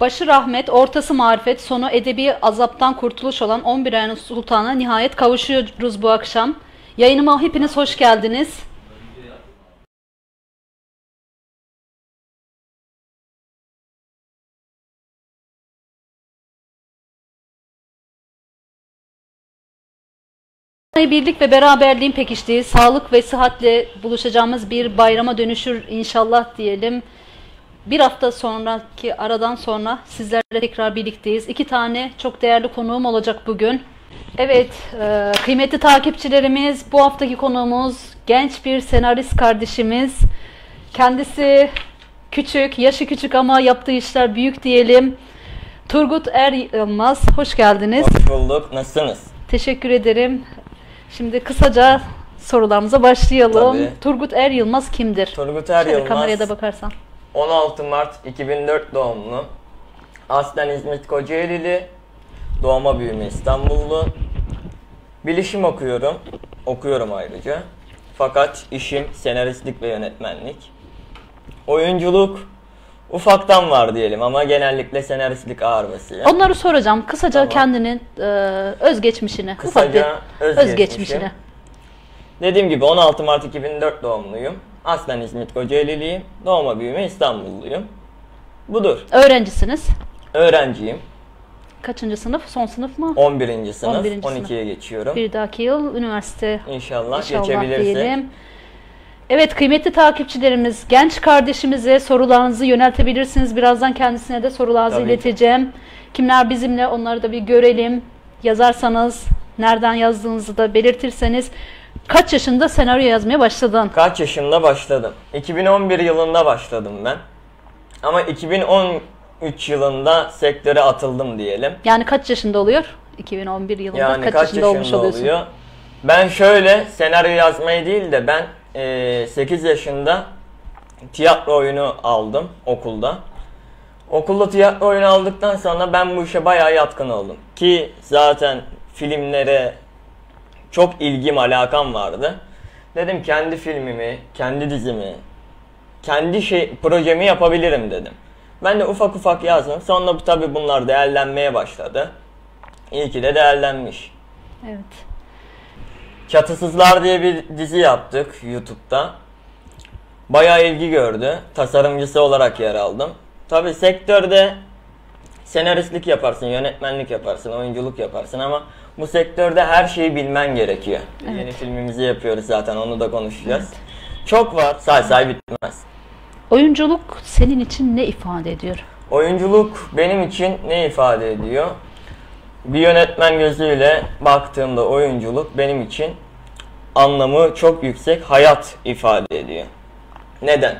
Başı rahmet, ortası marifet, sonu edebi azaptan kurtuluş olan 11 ayın sultana nihayet kavuşuyoruz bu akşam. Yayınıma hepiniz hoş geldiniz. Birlik ve beraberliğin pekiştiği, sağlık ve sıhhatle buluşacağımız bir bayrama dönüşür inşallah diyelim. Bir hafta sonraki aradan sonra sizlerle tekrar birlikteyiz. İki tane çok değerli konuğum olacak bugün. Evet, e, kıymetli takipçilerimiz, bu haftaki konuğumuz genç bir senarist kardeşimiz. Kendisi küçük, yaşı küçük ama yaptığı işler büyük diyelim. Turgut Er Yılmaz, hoş geldiniz. Hoş bulduk. Nasılsınız? Teşekkür ederim. Şimdi kısaca sorularımıza başlayalım. Tabii. Turgut Er Yılmaz kimdir? Turgut Er Şöyle Yılmaz kameraya da bakarsan. 16 Mart 2004 doğumlu. Aslen İzmit Kocaeli'li. Doğma büyüme İstanbullu. Bilişim okuyorum. Okuyorum ayrıca. Fakat işim senaristlik ve yönetmenlik. Oyunculuk ufaktan var diyelim ama genellikle senaristlik ağır basıyor. Onları soracağım. Kısaca Tamam. kendinin e, özgeçmişini, ufak Kısaca bir özgeçmişim. özgeçmişini. Dediğim gibi 16 Mart 2004 doğumluyum. Aslen İzmit Kocaeli'liyim. Doğma büyüme İstanbulluyum. Budur. Öğrencisiniz. Öğrenciyim. Kaçıncı sınıf? Son sınıf mı? 11. sınıf. 11. sınıf. 12'ye geçiyorum. Bir dahaki yıl üniversite İnşallah, inşallah geçebilirsek. diyelim. Evet kıymetli takipçilerimiz, genç kardeşimize sorularınızı yöneltebilirsiniz. Birazdan kendisine de sorularınızı Tabii ki. ileteceğim. Kimler bizimle onları da bir görelim. Yazarsanız, nereden yazdığınızı da belirtirseniz. Kaç yaşında senaryo yazmaya başladın? Kaç yaşımda başladım? 2011 yılında başladım ben. Ama 2013 yılında sektöre atıldım diyelim. Yani kaç yaşında oluyor? 2011 yılında Yani kaç, kaç, yaşında, olmuş yaşında oluyorsun? oluyor? Ben şöyle senaryo yazmayı değil de ben eee 8 yaşında tiyatro oyunu aldım okulda. Okulda tiyatro oyunu aldıktan sonra ben bu işe bayağı yatkın oldum. Ki zaten filmlere çok ilgim alakam vardı. Dedim kendi filmimi, kendi dizimi, kendi şey projemi yapabilirim dedim. Ben de ufak ufak yazdım. Sonra bu tabi bunlar değerlenmeye başladı. İyi ki de değerlenmiş. Evet. Çatısızlar diye bir dizi yaptık YouTube'da. Bayağı ilgi gördü. Tasarımcısı olarak yer aldım. Tabi sektörde senaristlik yaparsın, yönetmenlik yaparsın, oyunculuk yaparsın ama bu sektörde her şeyi bilmen gerekiyor. Evet. Yeni filmimizi yapıyoruz zaten onu da konuşacağız. Çok var, say say bitmez. Oyunculuk senin için ne ifade ediyor? Oyunculuk benim için ne ifade ediyor? Bir yönetmen gözüyle baktığımda oyunculuk benim için anlamı çok yüksek hayat ifade ediyor. Neden?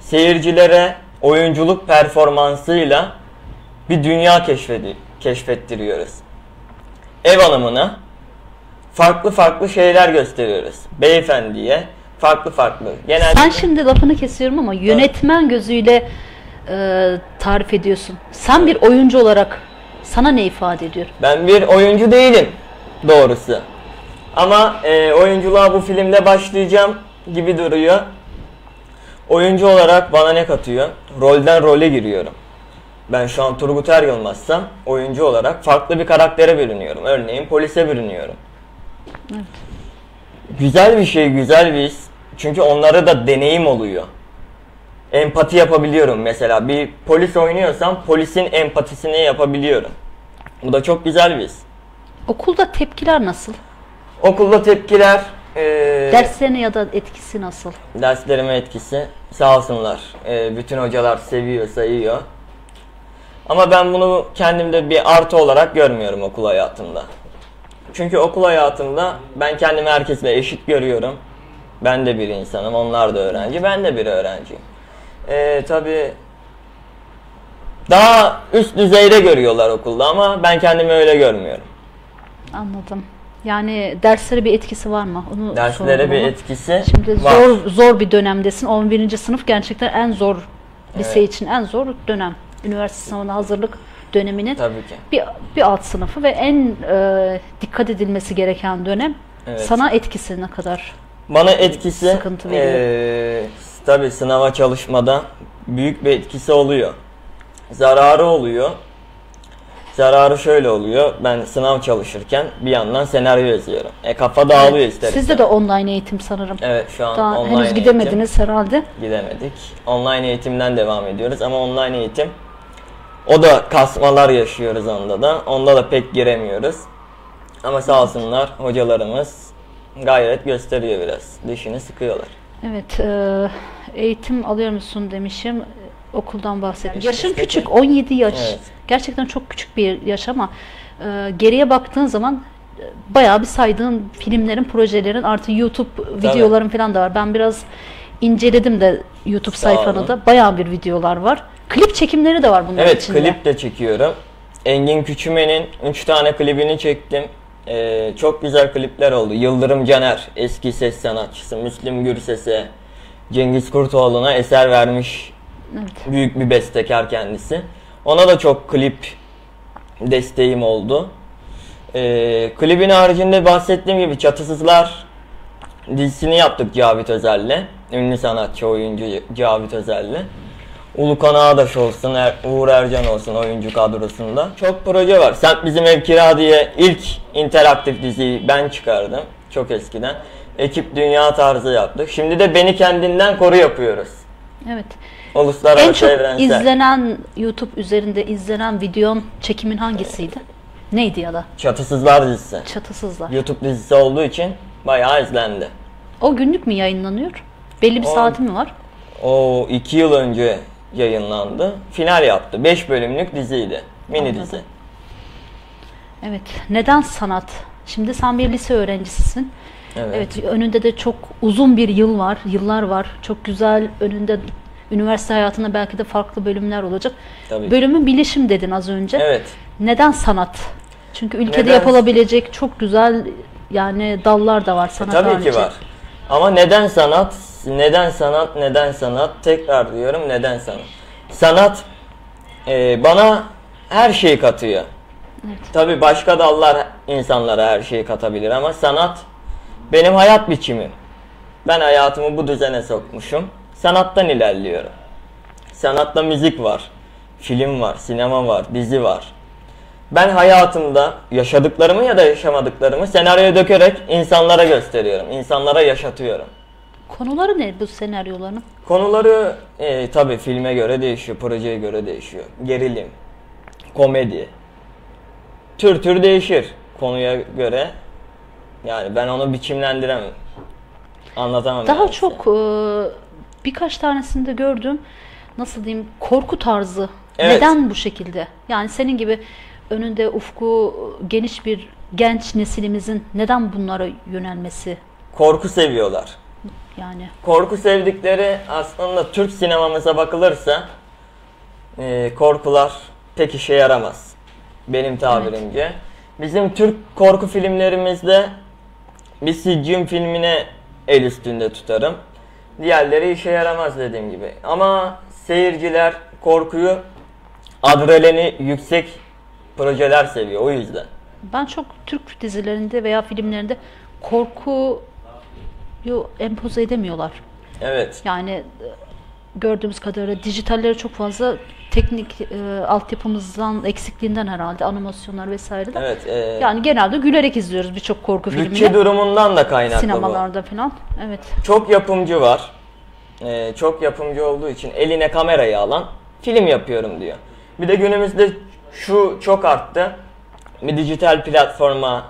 Seyircilere oyunculuk performansıyla bir dünya keşfedi, keşfettiriyoruz. Ev hanımına farklı farklı şeyler gösteriyoruz. Beyefendiye farklı farklı. Genelde Sen şimdi lafını kesiyorum ama yönetmen gözüyle e, tarif ediyorsun. Sen bir oyuncu olarak sana ne ifade ediyor? Ben bir oyuncu değilim doğrusu. Ama e, oyunculuğa bu filmde başlayacağım gibi duruyor. Oyuncu olarak bana ne katıyor? Rolden role giriyorum. Ben şu an Turgut Er Yılmaz'sam oyuncu olarak farklı bir karaktere bürünüyorum. Örneğin polise bürünüyorum. Güzel bir şey, güzel bir his. Çünkü onlara da deneyim oluyor. Empati yapabiliyorum mesela. Bir polis oynuyorsam polisin empatisini yapabiliyorum. Bu da çok güzel bir his. Okulda tepkiler nasıl? Okulda tepkiler, eee, Derslerine ya da etkisi nasıl? derslerime etkisi sağ olsunlar. Eee, bütün hocalar seviyor, sayıyor. Ama ben bunu kendimde bir artı olarak görmüyorum okul hayatımda. Çünkü okul hayatımda ben kendimi herkesle eşit görüyorum. Ben de bir insanım, onlar da öğrenci, ben de bir öğrenciyim. Eee tabi daha üst düzeyde görüyorlar okulda ama ben kendimi öyle görmüyorum. Anladım. Yani derslere bir etkisi var mı? Onu Derslere bir ama. etkisi Şimdi var. zor zor bir dönemdesin. 11. sınıf gerçekten en zor lise Evet. için en zor dönem. Üniversite sınavına hazırlık döneminin Tabii ki. bir, bir alt sınıfı ve en e, dikkat edilmesi gereken dönem. Evet. Sana etkisi ne kadar? Bana etkisi Sıkıntı veriyor. eee tabii sınava çalışmada büyük bir etkisi oluyor. zararı oluyor. Zararı şöyle oluyor. Ben sınav çalışırken bir yandan senaryo yazıyorum. E kafa dağılıyor ister Sizde de online eğitim sanırım. Evet şu an Daha online henüz eğitim. gidemediniz herhalde. Gidemedik. Online eğitimden devam ediyoruz ama online eğitim o da kasmalar yaşıyoruz onda da. Onda da pek giremiyoruz. Ama sağ olsunlar hocalarımız gayret gösteriyor biraz. Dişini sıkıyorlar. Evet, e, eğitim alıyor musun demişim. Okuldan bahsetmiş. Yaşın küçük, 17 yaş. Evet. Gerçekten çok küçük bir yaş ama e, geriye baktığın zaman e, bayağı bir saydığın filmlerin, projelerin artı YouTube videoların falan da var. Ben biraz inceledim de YouTube Sağ olun. sayfanı da. Bayağı bir videolar var. Klip çekimleri de var bunların Evet içinde. klip de çekiyorum. Engin Küçümen'in 3 tane klibini çektim. Ee, çok güzel klipler oldu. Yıldırım Caner eski ses sanatçısı. Müslüm Gürses'e, Cengiz Kurtoğlu'na eser vermiş Evet. büyük bir bestekar kendisi. Ona da çok klip desteğim oldu. Ee, klibin haricinde bahsettiğim gibi Çatısızlar dizisini yaptık Cavit Özel'le. Ünlü sanatçı oyuncu Cavit Özel'le. Ulukan Ağdaş olsun, Er- Uğur Ercan olsun oyuncu kadrosunda. Çok proje var. Sen Bizim Ev Kira diye ilk interaktif diziyi ben çıkardım. Çok eskiden. Ekip dünya tarzı yaptık. Şimdi de Beni Kendinden Koru yapıyoruz. Evet. Uluslararası En çok evrensel. izlenen YouTube üzerinde izlenen videon çekimin hangisiydi? Neydi ya da? Çatısızlar dizisi. Çatısızlar. YouTube dizisi olduğu için bayağı izlendi. O günlük mü yayınlanıyor? Belli bir O- saati mi var? O iki yıl önce yayınlandı. Final yaptı. 5 bölümlük diziydi. Mini Anladım. dizi. Evet. Neden sanat? Şimdi sen bir lise öğrencisisin. Evet. Evet. önünde de çok uzun bir yıl var, yıllar var. Çok güzel önünde üniversite hayatında belki de farklı bölümler olacak. Tabii. Bölümü bilişim dedin az önce. Evet. Neden sanat? Çünkü ülkede Neden? yapılabilecek çok güzel yani dallar da var E, sanat tabii harici. ki var. Ama neden sanat? Neden sanat? Neden sanat? Tekrar diyorum neden sanat? Sanat e, bana her şeyi katıyor. Evet. Tabii başka dallar insanlara her şeyi katabilir ama sanat benim hayat biçimim. Ben hayatımı bu düzene sokmuşum. Sanattan ilerliyorum. Sanatta müzik var, film var, sinema var, dizi var. Ben hayatımda yaşadıklarımı ya da yaşamadıklarımı senaryoya dökerek insanlara gösteriyorum, insanlara yaşatıyorum. Konuları ne bu senaryoların? Konuları e, tabii filme göre değişiyor, projeye göre değişiyor. Gerilim, komedi, tür tür değişir konuya göre. Yani ben onu biçimlendiremem. Anlatamam. Daha yani çok e, birkaç tanesinde gördüm. Nasıl diyeyim? Korku tarzı. Evet. Neden bu şekilde? Yani senin gibi önünde ufku geniş bir genç nesilimizin neden bunlara yönelmesi? Korku seviyorlar. Yani Korku sevdikleri aslında Türk sinemamıza bakılırsa e, korkular pek işe yaramaz. Benim tabirimce. Bizim Türk korku filmlerimizde bir Siccin filmine el üstünde tutarım. Diğerleri işe yaramaz dediğim gibi. Ama seyirciler korkuyu adrenalini yüksek projeler seviyor o yüzden. ben çok Türk dizilerinde veya filmlerinde korkuyu empoze edemiyorlar. Evet. Yani e, gördüğümüz kadarıyla dijitalleri çok fazla teknik e, altyapımızdan eksikliğinden herhalde animasyonlar vesaire de. Evet. e, Yani genelde gülerek izliyoruz birçok korku bütçe filmini. durumundan da kaynaklı bu. Sinemalarda falan. Evet. Çok yapımcı var. Ee, çok yapımcı olduğu için eline kamerayı alan film yapıyorum diyor. Bir de günümüzde şu çok arttı. Bir dijital platforma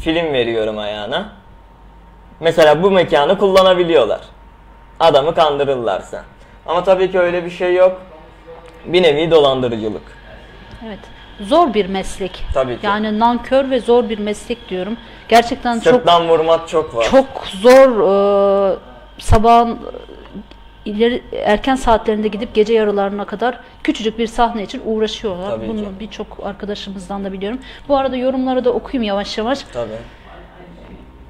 film veriyorum ayağına. Mesela bu mekanı kullanabiliyorlar. Adamı kandırırlarsa. Ama tabii ki öyle bir şey yok. Bir nevi dolandırıcılık. Evet. Zor bir meslek. Tabii ki. Yani nankör ve zor bir meslek diyorum. Gerçekten çok Sırttan vurmak çok var. çok zor e, sabahın ileri erken saatlerinde gidip gece yarılarına kadar küçücük bir sahne için uğraşıyorlar. Tabii Bunu birçok arkadaşımızdan da biliyorum. Bu arada yorumları da okuyayım yavaş yavaş. Tabii.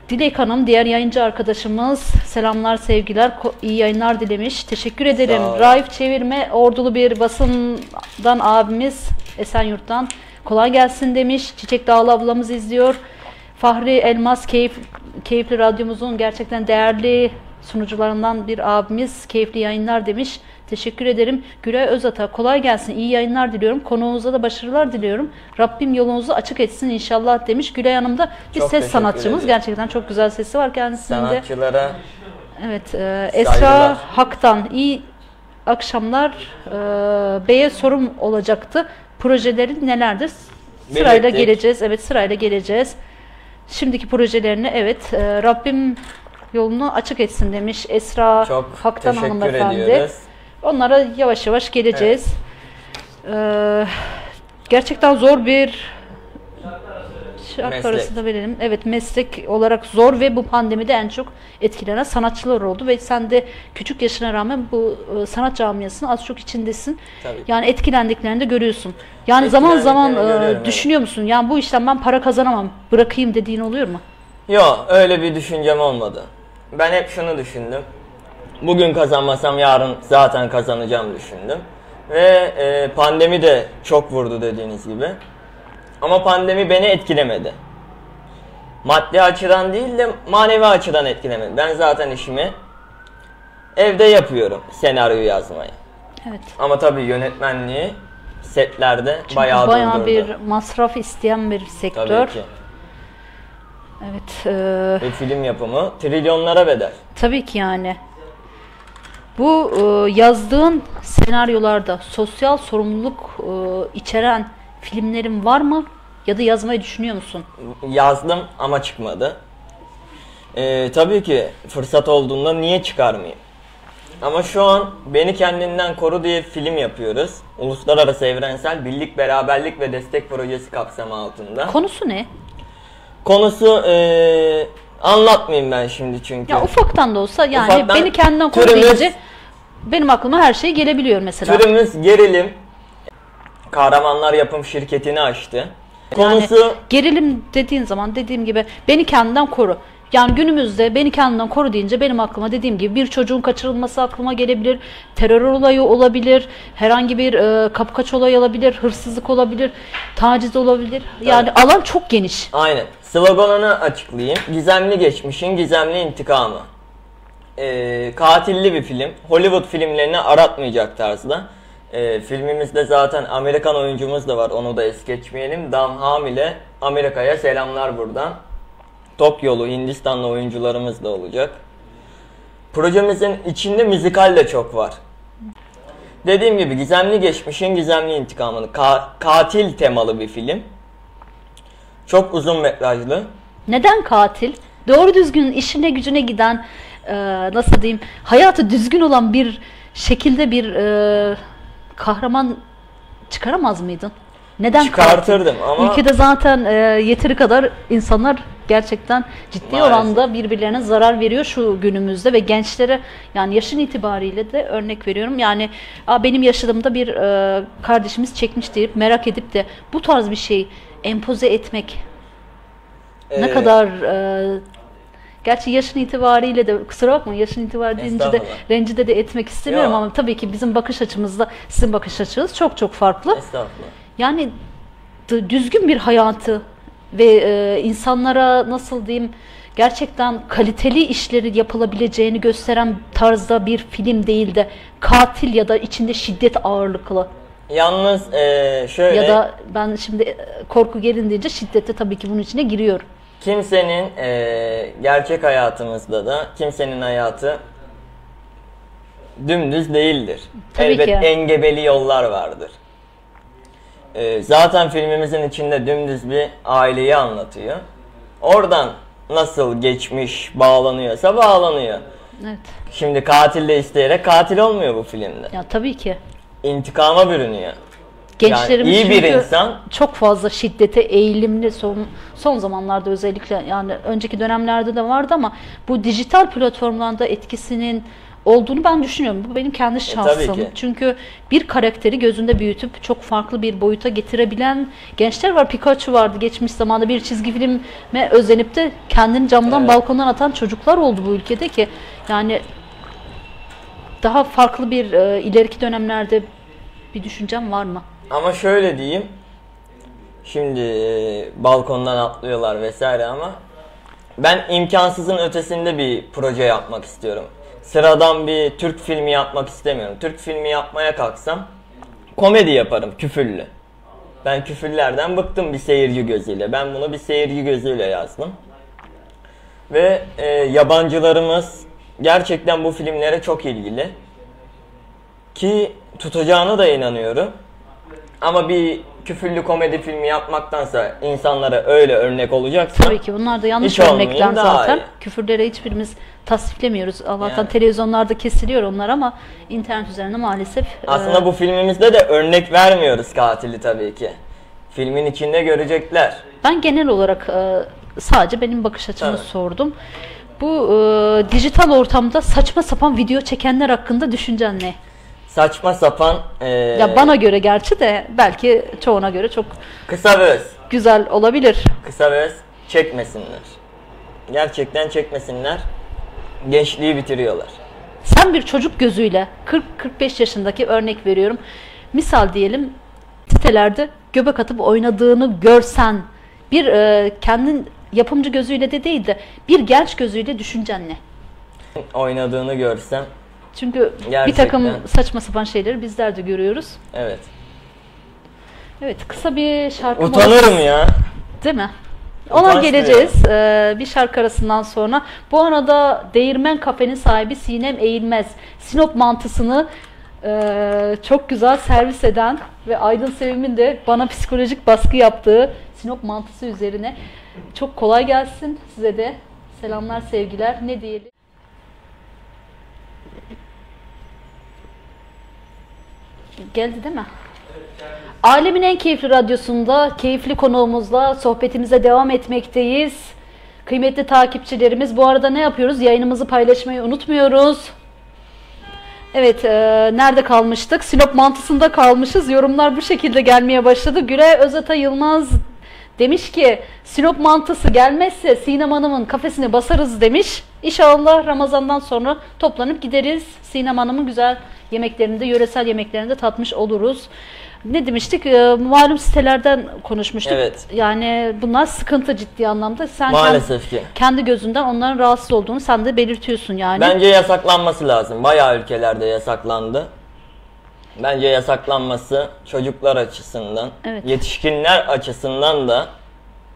Dilek Hanım, diğer yayıncı arkadaşımız selamlar, sevgiler, iyi yayınlar dilemiş. Teşekkür ederim. Raif Çevirme, ordulu bir basından abimiz Esenyurt'tan kolay gelsin demiş. Çiçek Dağlı ablamız izliyor. Fahri Elmas, keyif, keyifli radyomuzun gerçekten değerli sunucularından bir abimiz. Keyifli yayınlar demiş. Teşekkür ederim. Gülay Özata kolay gelsin. İyi yayınlar diliyorum. Konuğunuza da başarılar diliyorum. Rabbim yolunuzu açık etsin inşallah demiş. Gülay Hanım da bir Çok ses sanatçımız. ederim. Gerçekten çok güzel sesi var kendisinde. Sanatçılara Evet, e, Esra Saygılar. Hak'tan iyi akşamlar. E, Bey'e sorum olacaktı. Projelerin nelerdir? Sırayla Belirttik. geleceğiz. Evet, sırayla geleceğiz. Şimdiki projelerini evet, e, Rabbim yolunu açık etsin demiş Esra çok Hak'tan teşekkür hanımefendi. ediyoruz. Onlara yavaş yavaş geleceğiz. E, gerçekten zor bir şarkı arasında verelim. Evet meslek olarak zor ve bu pandemide en çok etkilenen sanatçılar oldu ve sen de küçük yaşına rağmen bu e, sanat camiasının az çok içindesin. Tabii. Yani etkilendiklerini de görüyorsun. Yani zaman zaman e, görüyorum, evet. düşünüyor musun? Yani bu işten ben para kazanamam. Bırakayım dediğin oluyor mu? Yok öyle bir düşüncem olmadı. Ben hep şunu düşündüm. Bugün kazanmasam yarın zaten kazanacağım düşündüm. Ve e, pandemi de çok vurdu dediğiniz gibi. Ama pandemi beni etkilemedi. Maddi açıdan değil de manevi açıdan etkilemedi. Ben zaten işimi evde yapıyorum senaryo yazmayı. Evet. Ama tabii yönetmenliği setlerde Çünkü bayağı, bayağı durdurdu. bir masraf isteyen bir sektör. Tabii ki. Evet. e, Ve film yapımı trilyonlara bedel. Tabii ki yani. Bu e, yazdığın senaryolarda sosyal sorumluluk e, içeren filmlerin var mı? Ya da yazmayı düşünüyor musun? yazdım ama çıkmadı. Ee, tabii ki fırsat olduğunda niye çıkarmayayım? Ama şu an Beni Kendinden Koru diye film yapıyoruz. Uluslararası Evrensel Birlik, Beraberlik ve Destek Projesi kapsamı altında. Konusu ne? Konusu ee, anlatmayayım ben şimdi çünkü. Ya ufaktan da olsa yani Ufaktan beni kendinden koru türümüz- deyince benim aklıma her şey gelebiliyor mesela. Türümüz gerilim. Kahramanlar Yapım Şirketi'ni açtı. Yani Konusu gerilim dediğin zaman dediğim gibi beni kendinden koru. Yani günümüzde beni kendinden koru deyince benim aklıma dediğim gibi bir çocuğun kaçırılması aklıma gelebilir, terör olayı olabilir, herhangi bir e, kapkaç olayı olabilir, hırsızlık olabilir, taciz olabilir. Yani alan çok geniş. Aynen. Sloganını açıklayayım. Gizemli geçmişin gizemli intikamı. Ee, katilli bir film. Hollywood filmlerini aratmayacak tarzda. Ee, filmimizde zaten Amerikan oyuncumuz da var. Onu da es geçmeyelim. Dam Hamile. Amerika'ya selamlar buradan. Tokyo'lu, Hindistanlı oyuncularımız da olacak. Projemizin içinde müzikal de çok var. Dediğim gibi gizemli geçmişin gizemli intikamını. Ka- katil temalı bir film. Çok uzun metrajlı. Neden katil? Doğru düzgün işine gücüne giden e, nasıl diyeyim hayatı düzgün olan bir şekilde bir e, kahraman çıkaramaz mıydın? Neden Çıkartırdım katil? ama- Ülkede zaten e, yeteri kadar insanlar gerçekten ciddi Maalesef. oranda birbirlerine zarar veriyor şu günümüzde ve gençlere yani yaşın itibariyle de örnek veriyorum. Yani Aa, benim yaşadığımda bir e, kardeşimiz çekmiş deyip merak edip de bu tarz bir şey empoze etmek ne Ee, kadar e, gerçi yaşın itibariyle de kusura bakma yaşın itibariyle de rencide de etmek istemiyorum Yok. ama tabii ki bizim bakış açımızla sizin bakış açınız çok çok farklı. Estağfurullah. Yani düzgün bir hayatı ve e, insanlara nasıl diyeyim gerçekten kaliteli işleri yapılabileceğini gösteren tarzda bir film değil de katil ya da içinde şiddet ağırlıklı Yalnız ee, şöyle ya da ben şimdi e, korku gelin deyince şiddete tabii ki bunun içine giriyorum. kimsenin ee, gerçek hayatımızda da kimsenin hayatı dümdüz değildir. Tabii Elbet ki. engebeli yollar vardır. Ee, zaten filmimizin içinde dümdüz bir aileyi anlatıyor. Oradan nasıl geçmiş bağlanıyorsa bağlanıyor. Evet. Şimdi katil de isteyerek katil olmuyor bu filmde. Ya tabii ki. İntikama bürünüyor. Gençlerimiz iyi bir insan- çok fazla şiddete eğilimli son son zamanlarda özellikle yani önceki dönemlerde de vardı ama bu dijital platformlarda etkisinin olduğunu ben düşünüyorum. Bu benim kendi şahsım. E, tabii ki. Çünkü bir karakteri gözünde büyütüp çok farklı bir boyuta getirebilen gençler var. Pikachu vardı geçmiş zamanda bir çizgi filme özenip de kendini camdan Evet. balkondan atan çocuklar oldu bu ülkede ki yani daha farklı bir e, ileriki dönemlerde bir düşüncem var mı? Ama şöyle diyeyim. Şimdi e, balkondan atlıyorlar vesaire ama ben imkansızın ötesinde bir proje yapmak istiyorum. sıradan bir Türk filmi yapmak istemiyorum. Türk filmi yapmaya kalksam komedi yaparım küfürlü. Ben küfürlerden bıktım bir seyirci gözüyle. Ben bunu bir seyirci gözüyle yazdım. Ve e, yabancılarımız gerçekten bu filmlere çok ilgili. Ki tutacağına da inanıyorum. Ama bir küfürlü komedi filmi yapmaktansa insanlara öyle örnek olacaksa Tabii ki bunlar da yanlış Hiç olmayayım örnekler daha zaten. iyi. Küfürleri hiçbirimiz tasdiklemiyoruz. Allah'tan Yani. televizyonlarda kesiliyor onlar ama internet üzerinde maalesef aslında e, bu filmimizde de örnek vermiyoruz katili tabii ki. Filmin içinde görecekler. ben genel olarak e, sadece benim bakış açımı Evet. sordum. Bu e, dijital ortamda saçma sapan video çekenler hakkında düşüncen ne? Saçma sapan e, Ya bana göre gerçi de belki çoğuna göre çok kısa ve öz. güzel olabilir. Kısa ve öz çekmesinler. Gerçekten çekmesinler. Gençliği bitiriyorlar. Sen bir çocuk gözüyle 40-45 yaşındaki örnek veriyorum. Misal diyelim sitelerde göbek atıp oynadığını görsen bir e, kendin yapımcı gözüyle de değil de bir genç gözüyle düşüncen ne? Oynadığını görsem Çünkü bir Gerçekten. takım saçma sapan şeyleri bizler de görüyoruz. evet. Evet kısa bir şarkı molası- Utanırım ya. Değil mi? Ona Utanç geleceğiz ee, bir şarkı arasından sonra. Bu arada Değirmen Kafe'nin sahibi Sinem Eğilmez. Sinop mantısını e, çok güzel servis eden ve Aydın Sevim'in de bana psikolojik baskı yaptığı Sinop mantısı üzerine. Çok kolay gelsin size de. Selamlar, sevgiler. Ne diyelim? Geldi değil mi? Alemin en keyifli radyosunda keyifli konuğumuzla sohbetimize devam etmekteyiz. Kıymetli takipçilerimiz bu arada ne yapıyoruz? Yayınımızı paylaşmayı unutmuyoruz. Evet, e, nerede kalmıştık? Sinop mantısında kalmışız. Yorumlar bu şekilde gelmeye başladı. Gülay Özata Yılmaz demiş ki Sinop mantısı gelmezse Sinem Hanım'ın kafesine basarız demiş. İnşallah Ramazan'dan sonra toplanıp gideriz. Sinem Hanım'ın güzel yemeklerini de, yöresel yemeklerini de tatmış oluruz. Ne demiştik? E, malum sitelerden konuşmuştuk. Evet. Yani bunlar sıkıntı ciddi anlamda. Sen kendi, Maalesef ki. kendi gözünden onların rahatsız olduğunu sen de belirtiyorsun yani. Bence yasaklanması lazım. Bayağı ülkelerde yasaklandı. Bence yasaklanması çocuklar açısından, Evet. yetişkinler açısından da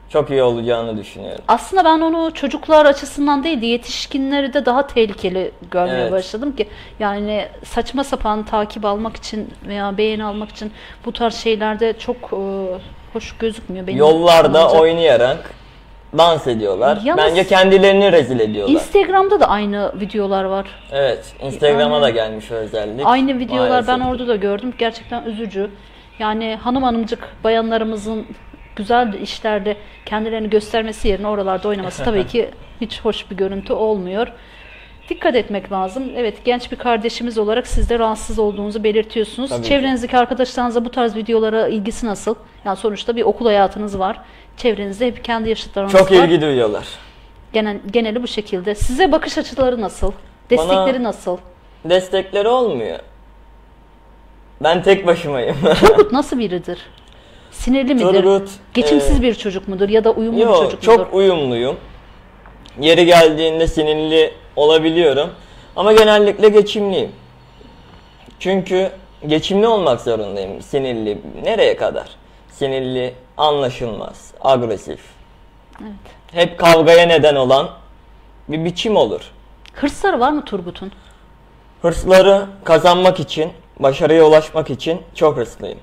çok iyi olacağını düşünüyorum. Aslında ben onu çocuklar açısından değil de yetişkinleri de daha tehlikeli görmeye Evet. başladım ki yani saçma sapan takip almak için veya beğeni almak için bu tarz şeylerde çok e, hoş gözükmüyor. Benim Yollarda anlayacağım. oynayarak dans ediyorlar. Yalnız- Bence kendilerini rezil ediyorlar. Instagram'da da aynı videolar var. evet, Instagram'a Aynen. da gelmiş özellik. Aynı videolar ben Maalesef. orada da gördüm. Gerçekten üzücü. Yani hanım hanımcık bayanlarımızın güzel işlerde kendilerini göstermesi yerine oralarda oynaması tabii ki hiç hoş bir görüntü olmuyor. Dikkat etmek lazım. Evet genç bir kardeşimiz olarak siz de rahatsız olduğunuzu belirtiyorsunuz. Tabii ki. Çevrenizdeki arkadaşlarınızla bu tarz videolara ilgisi nasıl? Yani sonuçta bir okul hayatınız var. Çevrenizde hep kendi yaşıtlarınız Çok var. ilgi duyuyorlar. Genel, geneli bu şekilde. Size bakış açıları nasıl? Destekleri nasıl? Destekleri olmuyor. Ben tek başımayım. Turgut nasıl biridir? Sinirli midir? Turgut, Geçimsiz e, bir çocuk mudur ya da uyumlu bir Yok, çocuk mudur? çok uyumluyum. Yeri geldiğinde sinirli olabiliyorum. Ama genellikle geçimliyim. Çünkü geçimli olmak zorundayım. Sinirli nereye kadar? Sinirli, anlaşılmaz, agresif. Evet. Hep kavgaya neden olan bir biçim olur. Hırsları var mı Turgut'un? Hırsları kazanmak için, başarıya ulaşmak için çok hırslıyım.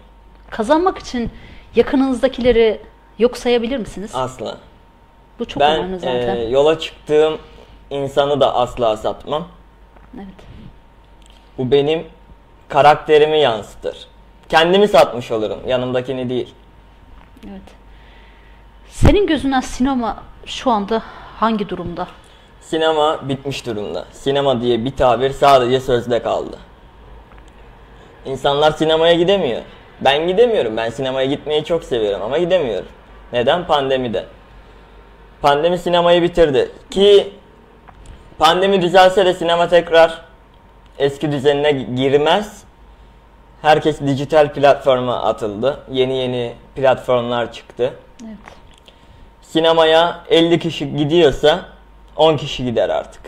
Kazanmak için yakınınızdakileri yok sayabilir misiniz? Asla. Bu çok ben önemli zaten. e, yola çıktığım insanı da asla satmam. Evet. Bu benim karakterimi yansıtır. Kendimi satmış olurum, yanımdakini değil. Evet. Senin gözünden sinema şu anda hangi durumda? Sinema bitmiş durumda. Sinema diye bir tabir sadece sözde kaldı. İnsanlar sinemaya gidemiyor. Ben gidemiyorum. Ben sinemaya gitmeyi çok seviyorum ama gidemiyorum. Neden? Pandemide. Pandemi sinemayı bitirdi. Ki pandemi düzelse de sinema tekrar eski düzenine girmez. Herkes dijital platforma atıldı. Yeni yeni platformlar çıktı. Evet. Sinemaya 50 kişi gidiyorsa 10 kişi gider artık.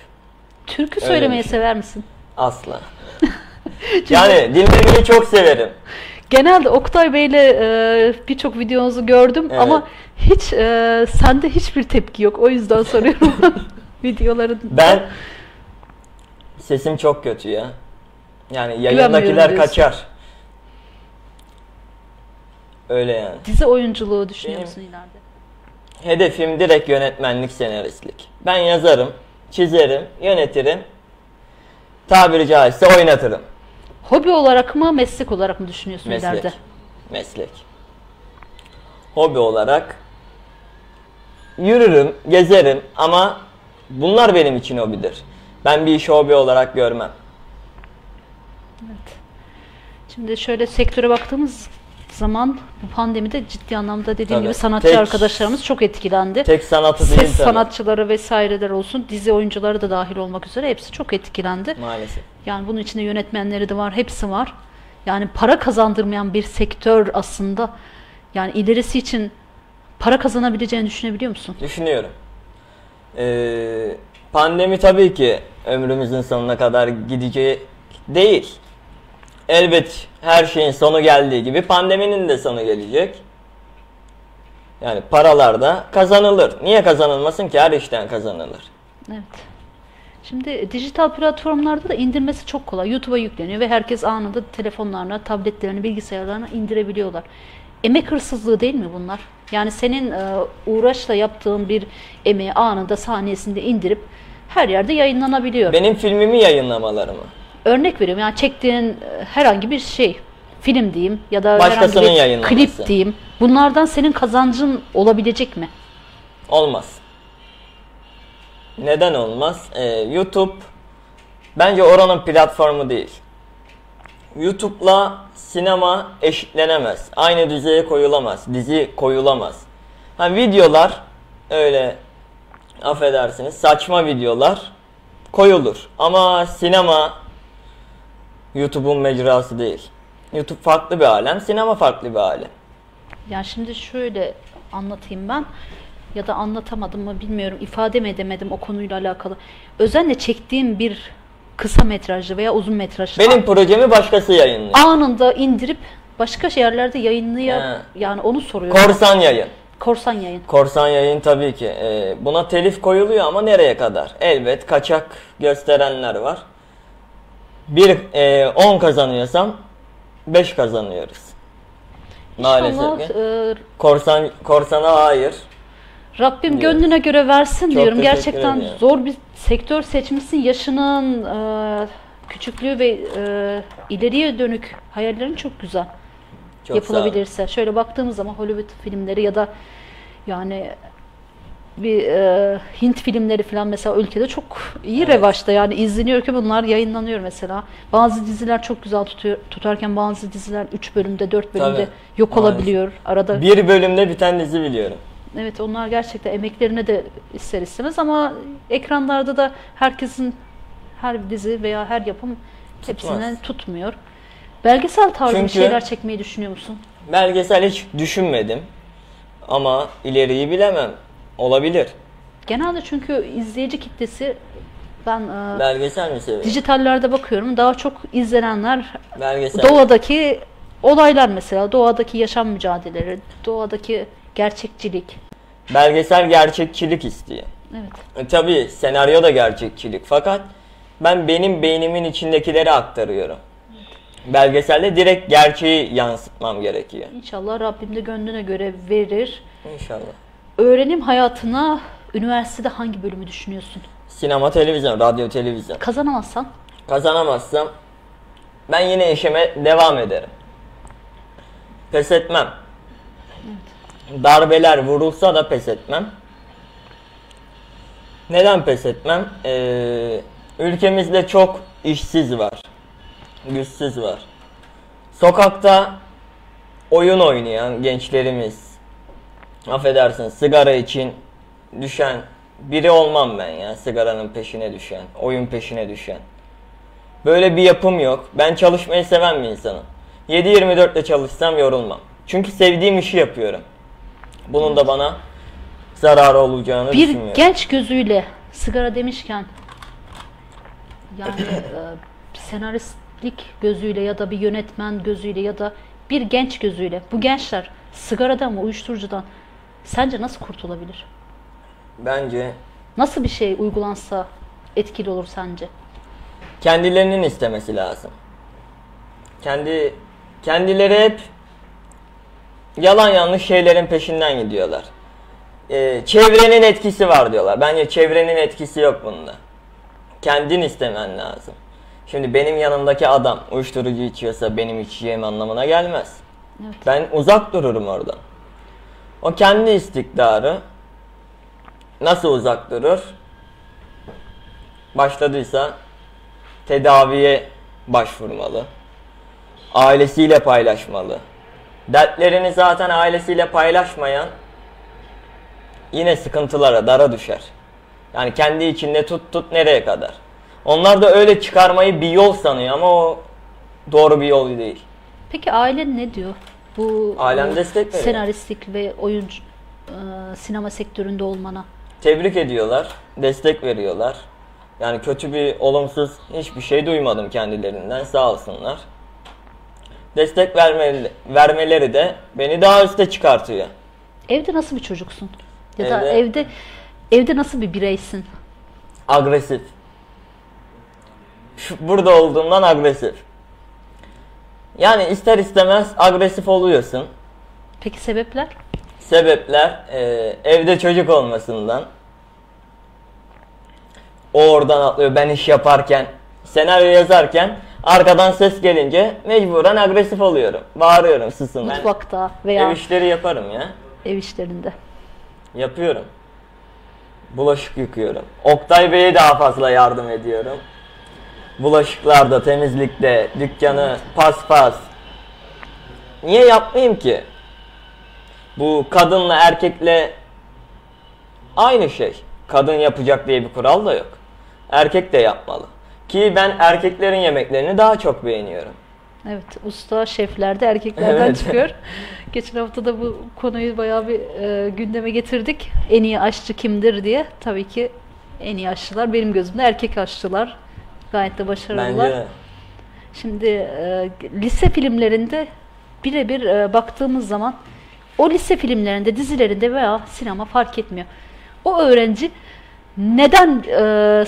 Türkü Öyle söylemeyi düşün. sever misin? Asla. yani dinlemeyi çok severim. Genelde Oktay Bey'le e, birçok videonuzu gördüm Evet. ama hiç e, sende hiçbir tepki yok. O yüzden soruyorum videoların. Ben sesim çok kötü ya. Yani yayındakiler kaçar. Öyle yani. Dizi oyunculuğu düşünüyor Benim- musun ileride? Hedefim direkt yönetmenlik, senaristlik. Ben yazarım, çizerim, yönetirim. Tabiri caizse oynatırım. Hobi olarak mı, meslek olarak mı düşünüyorsun Meslek. ileride? Meslek. Hobi olarak yürürüm, gezerim ama bunlar benim için hobidir. Ben bir işi hobi olarak görmem. Şimdi şöyle sektöre baktığımız zaman bu pandemide ciddi anlamda dediğim Tabii. gibi sanatçı Tek- arkadaşlarımız çok etkilendi. Tek sanatı değil Ses tabii. sanatçıları vesaireler olsun, dizi oyuncuları da dahil olmak üzere hepsi çok etkilendi. Maalesef. Yani bunun içinde yönetmenleri de var, hepsi var. Yani para kazandırmayan bir sektör aslında. Yani ilerisi için para kazanabileceğini düşünebiliyor musun? Düşünüyorum. Ee, pandemi tabii ki ömrümüzün sonuna kadar gideceği değil. Elbet her şeyin sonu geldiği gibi pandeminin de sonu gelecek. Yani paralar da kazanılır. Niye kazanılmasın ki? Her işten kazanılır. Evet. Şimdi dijital platformlarda da indirmesi çok kolay. YouTube'a yükleniyor ve herkes anında telefonlarına, tabletlerine, bilgisayarlarına indirebiliyorlar. Emek hırsızlığı değil mi bunlar? Yani senin e, uğraşla yaptığın bir emeği anında saniyesinde indirip her yerde yayınlanabiliyor. Benim filmimi yayınlamaları mı? Örnek veriyorum yani çektiğin e, herhangi bir şey, film diyeyim ya da Başkasının herhangi bir klip diyeyim. Bunlardan senin kazancın olabilecek mi? Olmaz. Neden olmaz? Ee, YouTube bence oranın platformu değil. YouTube'la sinema eşitlenemez. Aynı düzeye koyulamaz. Dizi koyulamaz. Ha videolar öyle affedersiniz saçma videolar koyulur. Ama sinema YouTube'un mecrası değil. YouTube farklı bir alem, sinema farklı bir alem. Yani şimdi şöyle anlatayım ben ya da anlatamadım mı bilmiyorum ifade mi edemedim o konuyla alakalı. Özenle çektiğim bir kısa metrajlı veya uzun metrajlı Benim projemi başkası yayınlıyor. anında indirip başka yerlerde yayınlıyor. He. Yani onu soruyorum. Korsan yayın. Korsan yayın. Korsan yayın tabii ki. Ee, buna telif koyuluyor ama nereye kadar? Elbet kaçak gösterenler var. Bir 10 kazanıyorsam 5 kazanıyoruz. Maalesef İnşallah e, Korsan korsana hayır. Rabbim Diyorum. gönlüne göre versin Çok diyorum. Gerçekten ediyorum. zor bir sektör seçmişsin. Yaşının e, küçüklüğü ve e, ileriye dönük hayallerin çok güzel. Çok yapılabilirse. Şöyle baktığımız zaman Hollywood filmleri ya da yani bir e, Hint filmleri falan mesela ülkede çok iyi Evet. revaçta yani izleniyor ki bunlar yayınlanıyor mesela. Bazı diziler çok güzel tutuyor, tutarken bazı diziler 3 bölümde 4 bölümde Tabii. yok Maalesef. olabiliyor. Arada. Bir bölümde biten dizi biliyorum. Evet onlar gerçekten emeklerine de ister istemez ama ekranlarda da herkesin her dizi veya her yapım hepsinden tutmuyor. Belgesel tarzı bir Çünkü- şeyler çekmeyi düşünüyor musun? Belgesel hiç düşünmedim. Ama ileriyi bilemem. Olabilir. Genelde çünkü izleyici kitlesi ben e, Belgesel mi seviyorsun? dijitallerde bakıyorum daha çok izlenenler Belgesel. doğadaki olaylar mesela doğadaki yaşam mücadeleleri, doğadaki gerçekçilik. Belgesel gerçekçilik istiyor. Evet. E, tabii senaryo da gerçekçilik fakat ben benim beynimin içindekileri aktarıyorum. Belgeselde direkt gerçeği yansıtmam gerekiyor. İnşallah Rabbim de gönlüne göre verir. İnşallah. Öğrenim hayatına üniversitede hangi bölümü düşünüyorsun? Sinema, televizyon, radyo, televizyon. Kazanamazsan Kazanamazsam ben yine işime devam ederim. Pes etmem. Darbeler vurulsa da pes etmem. Neden pes etmem? Ee, ülkemizde çok işsiz var. Güçsüz var. Sokakta oyun oynayan gençlerimiz, affedersin sigara için düşen biri olmam ben ya. Sigaranın peşine düşen, oyun peşine düşen. Böyle bir yapım yok. Ben çalışmayı seven bir insanım. 7-24 de çalışsam yorulmam. Çünkü sevdiğim işi yapıyorum. Bunun da bana zararı olacağını bir düşünmüyorum. genç gözüyle sigara demişken Yani e, senaristlik gözüyle ya da bir yönetmen gözüyle ya da bir genç gözüyle bu gençler sigaradan mı uyuşturucudan sence nasıl kurtulabilir? Bence Nasıl bir şey uygulansa etkili olur sence? kendilerinin istemesi lazım. Kendi kendileri hep yalan yanlış şeylerin peşinden gidiyorlar. Ee, çevrenin etkisi var diyorlar. Bence çevrenin etkisi yok bunda. Kendin istemen lazım. Şimdi benim yanımdaki adam uyuşturucu içiyorsa benim içeceğim anlamına gelmez. Evet. Ben uzak dururum oradan. O kendi istikdarı nasıl uzak durur? Başladıysa tedaviye başvurmalı. Ailesiyle paylaşmalı. Dertlerini zaten ailesiyle paylaşmayan yine sıkıntılara, dara düşer. Yani kendi içinde tut tut nereye kadar. Onlar da öyle çıkarmayı bir yol sanıyor ama o doğru bir yol değil. Peki ailen ne diyor? Bu Ailem destek veriyor. senaristlik ve oyuncu e, sinema sektöründe olmana. Tebrik ediyorlar, destek veriyorlar. Yani kötü bir olumsuz hiçbir şey duymadım kendilerinden sağ olsunlar. Destek vermeli, vermeleri de beni daha üste çıkartıyor. Evde nasıl bir çocuksun? Ya da Evde- evde evde nasıl bir bireysin? Agresif. Şu, burada olduğumdan agresif. Yani ister istemez agresif oluyorsun. Peki sebepler? Sebepler e, evde çocuk olmasından. O oradan atlıyor ben iş yaparken, senaryo yazarken arkadan ses gelince mecburen agresif oluyorum. Bağırıyorum susun. Ben Mutfakta veya ev işleri yaparım ya. ev işlerinde. Yapıyorum. Bulaşık yıkıyorum. Oktay Bey'e daha fazla yardım ediyorum. Bulaşıklarda, temizlikte, dükkanı paspas. Niye yapmayayım ki? Bu kadınla erkekle aynı şey. Kadın yapacak diye bir kural da yok. Erkek de yapmalı. Ki ben erkeklerin yemeklerini daha çok beğeniyorum. Evet, usta şefler de erkeklerden Evet. çıkıyor. Geçen hafta da bu konuyu bayağı bir e, gündeme getirdik. En iyi aşçı kimdir diye. Tabii ki en iyi aşçılar benim gözümde erkek aşçılar. Gayet de başarılılar. Bence Şimdi e, lise filmlerinde birebir e, baktığımız zaman o lise filmlerinde, dizilerinde veya sinema fark etmiyor. O öğrenci neden e,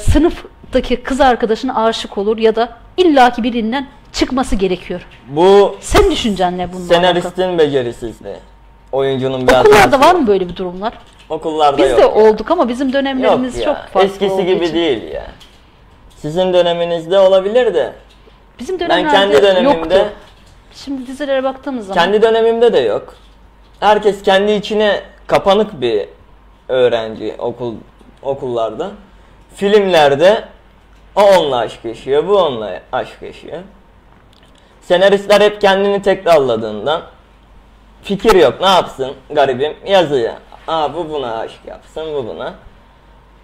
sınıftaki kız arkadaşına aşık olur ya da illaki birinden çıkması gerekiyor? bu Sen düşüncen ne bununla alakalı? senaristin becerisizliği. Oyuncunun bir Okullarda var mı böyle bir durumlar? Okullarda Biz yok. de ya. olduk ama bizim dönemlerimiz Yok ya, çok farklı Eskisi gibi için. değil ya. Sizin döneminizde olabilir de Bizim ben dönemlerde kendi dönemimde yoktu. Şimdi dizilere baktığımız zaman kendi dönemimde de yok. Herkes kendi içine kapanık bir öğrenci okul okullarda. Filmlerde o onunla aşk yaşıyor, bu onunla aşk yaşıyor. Senaristler hep kendini tekrarladığından fikir yok. Ne yapsın garibim? Yazıyor. Aa bu buna aşk yapsın, bu buna.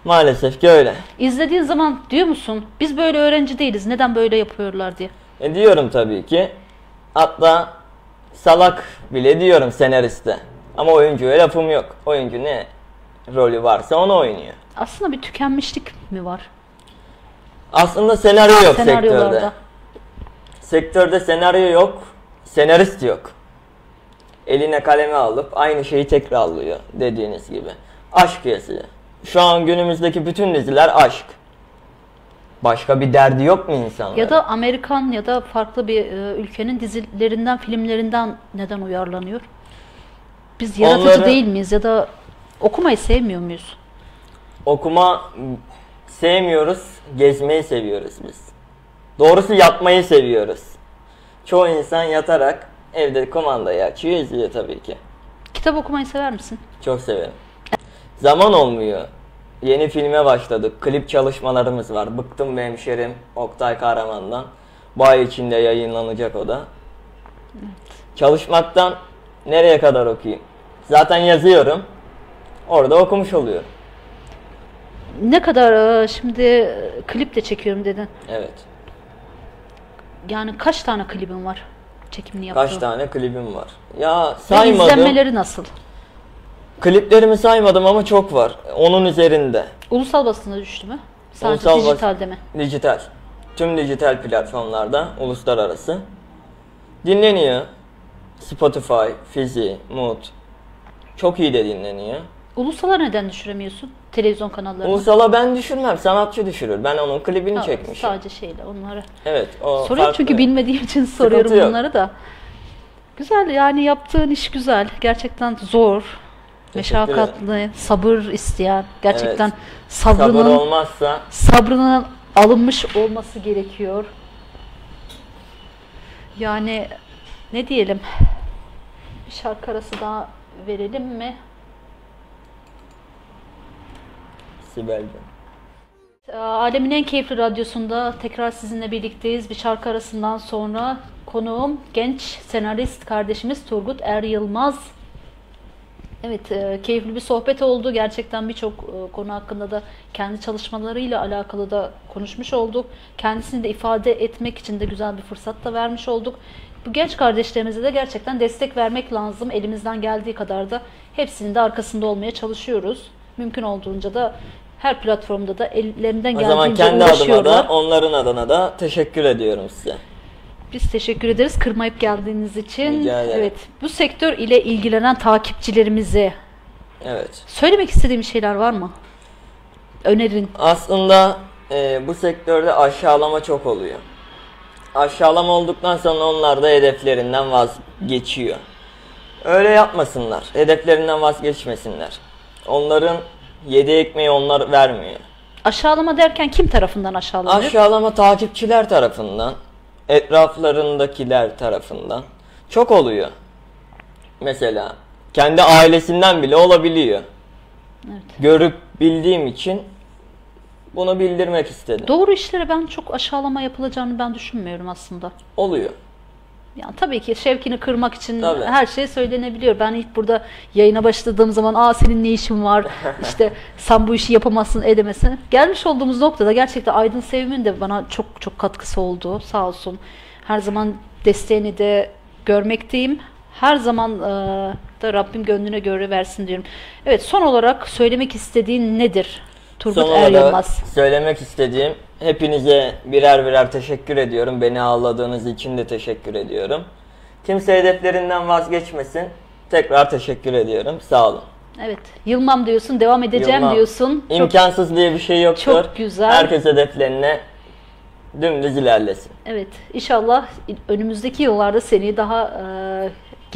Maalesef ki öyle. izlediğin zaman diyor musun biz böyle öğrenci değiliz neden böyle yapıyorlar diye. E diyorum tabii ki. Hatta salak bile diyorum senariste. Ama oyuncuya lafım yok. Oyuncu ne rolü varsa onu oynuyor. Aslında bir tükenmişlik mi var Aslında senaryo yok sektörde. Sektörde senaryo yok, senarist yok. Eline kalemi alıp aynı şeyi tekrarlıyor dediğiniz gibi. Aşk yazıyor. Şu an günümüzdeki bütün diziler aşk. Başka bir derdi yok mu insanların? Ya da Amerikan ya da farklı bir e, ülkenin dizilerinden, filmlerinden neden uyarlanıyor? Biz yaratıcı Onları- değil miyiz ya da okumayı sevmiyor muyuz? Okuma sevmiyoruz, gezmeyi seviyoruz biz. Doğrusu yatmayı seviyoruz. Çoğu insan yatarak evde kumandayı açıyor, izliyor tabii ki. Kitap okumayı sever misin? Çok severim. Zaman olmuyor. Yeni filme başladık. Klip çalışmalarımız var. Bıktım be hemşerim Oktay Kahraman'dan. Bu ay içinde yayınlanacak o da. Çalışmaktan nereye kadar okuyayım? Zaten yazıyorum. Orada okumuş oluyorum. Ne kadar e, şimdi klip de çekiyorum dedin. Evet. Yani kaç tane klibin var çekimini yaptığın? Kaç tane klibim var? Ya Ve saymadım. izlenmeleri nasıl? Kliplerimi saymadım ama çok var. Onun üzerinde. Ulusal basına düştü mü? Sadece Ulusal dijitalde mi? Dijital. Tüm dijital platformlarda uluslararası. Dinleniyor. Spotify, Fizi, Mood. Çok iyi de dinleniyor. Ulusala neden düşüremiyorsun? Televizyon kanallarına. Ulusal'a ben düşürmem, sanatçı düşürür. Ben onun klibini Ha, çekmişim. Sadece şeyle onları. Evet, o Soruyorum farklı. çünkü bilmediğim için soruyorum yok. bunları da. Güzel yani yaptığın iş güzel. Gerçekten zor. Meşakkatli, sabır isteyen, gerçekten Evet. sabrının Sabır olmazsa sabrının alınmış olması gerekiyor. Yani ne diyelim? Bir şarkı arası daha verelim mi? Sibel'cim. Ee, Alemin en keyifli radyosunda tekrar sizinle birlikteyiz. Bir şarkı arasından sonra konuğum genç senarist kardeşimiz Turgut Er Yılmaz. Evet, e, keyifli bir sohbet oldu. Gerçekten birçok e, konu hakkında da kendi çalışmalarıyla alakalı da konuşmuş olduk. Kendisini de ifade etmek için de güzel bir fırsat da vermiş olduk. Bu genç kardeşlerimize de gerçekten destek vermek lazım. Elimizden geldiği kadar da hepsinin de arkasında olmaya çalışıyoruz. Mümkün olduğunca da her platformda da ellerinden O zaman geldiğince kendi adıma uğraşıyorlar. da onların adına da teşekkür ediyorum size. Biz teşekkür ederiz kırmayıp geldiğiniz için. Evet, bu sektör ile ilgilenen takipçilerimize Evet. söylemek istediğim şeyler var mı? Önerin. Aslında e, bu sektörde aşağılama çok oluyor. Aşağılama olduktan sonra onlar da hedeflerinden vazgeçiyor. Öyle yapmasınlar. Hedeflerinden vazgeçmesinler. Onların yedi ekmeği onlar vermiyor. Aşağılama derken kim tarafından aşağılanıyor? Aşağılama takipçiler tarafından, etraflarındakiler tarafından çok oluyor. Mesela kendi ailesinden bile olabiliyor. Evet. Görüp bildiğim için bunu bildirmek istedim. Doğru işlere ben çok aşağılama yapılacağını ben düşünmüyorum aslında. Oluyor. Yani tabii ki şevkini kırmak için Tabii. her şey söylenebiliyor. Ben ilk burada yayına başladığım zaman aa senin ne işin var işte sen bu işi yapamazsın edemezsin. Gelmiş olduğumuz noktada gerçekten Aydın Sevim'in de bana çok çok katkısı oldu sağ olsun. Her zaman desteğini de görmekteyim. Her zaman e, da Rabbim gönlüne göre versin diyorum. Evet son olarak söylemek istediğin nedir? Turgut Son Er Yılmaz. söylemek istediğim hepinize birer birer teşekkür ediyorum. Beni ağırladığınız için de teşekkür ediyorum. Kimse hedeflerinden vazgeçmesin. Tekrar teşekkür ediyorum. Sağ olun. Evet yılmam diyorsun devam edeceğim Yılmam. diyorsun. Çok İmkansız diye bir şey yoktur. çok güzel. Herkes hedeflerine dümdüz ilerlesin. Evet, inşallah önümüzdeki yıllarda seni daha e,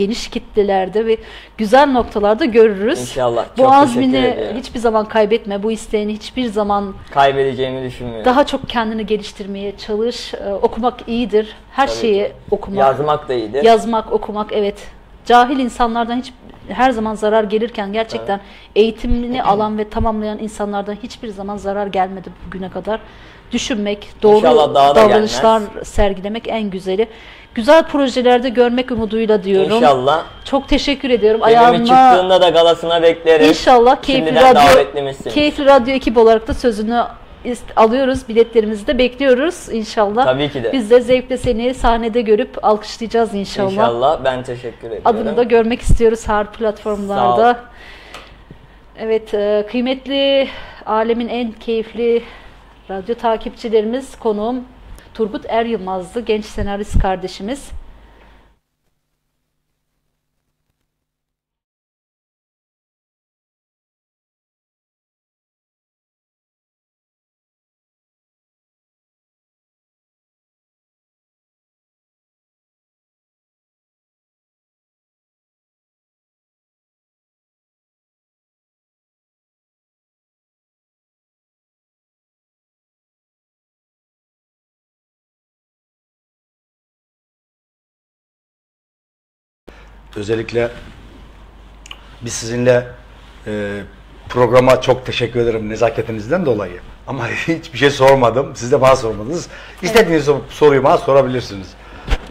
geniş kitlelerde ve güzel noktalarda görürüz. İnşallah. Bu Çok azmini teşekkür ediyorum. hiçbir zaman kaybetme, bu isteğini hiçbir zaman Kaybedeceğimi düşünmüyorum. daha çok kendini geliştirmeye çalış. E, okumak iyidir, her Tabii şeyi ki. okumak, Yazmak da iyidir. yazmak, okumak evet. Cahil insanlardan hiç her zaman zarar gelirken gerçekten eğitimini alan ve tamamlayan insanlardan hiçbir zaman zarar gelmedi bugüne kadar. Düşünmek, doğru da davranışlar gelmez. sergilemek en güzeli. Güzel projelerde görmek umuduyla diyorum. İnşallah. Çok teşekkür ediyorum. Filmi çıktığında da galasına beklerim. İnşallah Keyifli Şimdiden Radyo. Keyifli Radyo ekibi olarak da sözünü alıyoruz. Biletlerimizi de bekliyoruz inşallah. Tabii ki de. Biz de zevkle seni sahnede görüp alkışlayacağız inşallah. İnşallah. Ben teşekkür ediyorum. Adını da görmek istiyoruz her platformlarda. Evet, e, kıymetli alemin en keyifli radyo takipçilerimiz konuğum Turgut Er Yılmaz'dı. Genç senarist kardeşimiz. Özellikle biz sizinle e, programa çok teşekkür ederim nezaketinizden dolayı. Ama hiçbir şey sormadım. Siz de bana sormadınız. İstediğiniz soruyu bana sorabilirsiniz.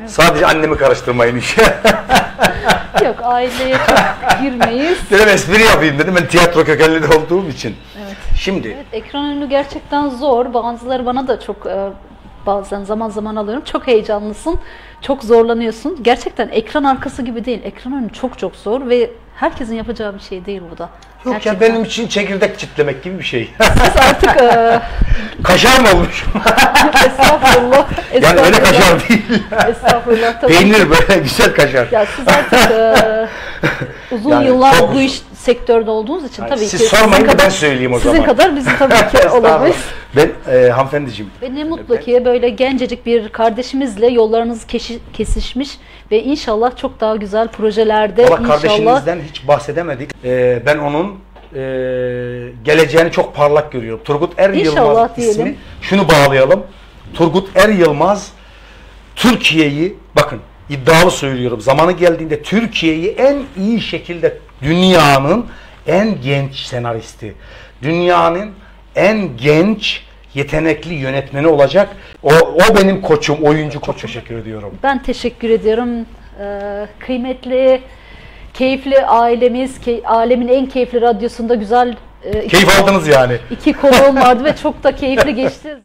Sadece annemi karıştırmayın işe. Yok aileye çok girmeyiz. dedim espri yapayım dedim. Ben tiyatro kökenli de olduğum için. Evet. Şimdi Evet, ekran önü gerçekten zor. Bazıları bana da çok e, bazen zaman zaman alıyorum. Çok heyecanlısın, çok zorlanıyorsun. Gerçekten ekran arkası gibi değil. Ekran önü çok çok zor ve herkesin yapacağı bir şey değil bu da. Yok ya Gerçekten. benim için çekirdek çitlemek gibi bir şey. Siz artık e, kaşar mı olmuş? estağfurullah, yani öyle estağfurullah, kaşar değil. estağfurullah. Tabii. Peynir böyle güzel kaşar. Ya siz artık e, uzun Yani yıllar çok bu iş sektörde olduğunuz için Yani tabii siz ki sormayın sizin da ben kadar, söyleyeyim o sizin zaman. kadar bizim tabii ki olamayız. ben e, hanımefendiciğim. Ve ne mutlu ki böyle gencecik bir kardeşimizle yollarınız keşi- kesişmiş ve inşallah çok daha güzel projelerde Valla inşallah kardeşinizden hiç bahsedemedik. E, ben onun e, geleceğini çok parlak görüyorum. Turgut Er İnşallah Yılmaz diyelim. ismi. Şunu bağlayalım. Turgut Er Yılmaz Türkiye'yi bakın iddialı söylüyorum. Zamanı geldiğinde Türkiye'yi en iyi şekilde dünyanın en genç senaristi, dünyanın en genç yetenekli yönetmeni olacak. O, o benim koçum, oyuncu koç. Teşekkür ediyorum. ben teşekkür ediyorum. Ee, kıymetli, keyifli ailemiz, ke- alemin en keyifli radyosunda güzel e, Keyif aldınız yani. iki konuğum vardı ve çok da keyifli geçti.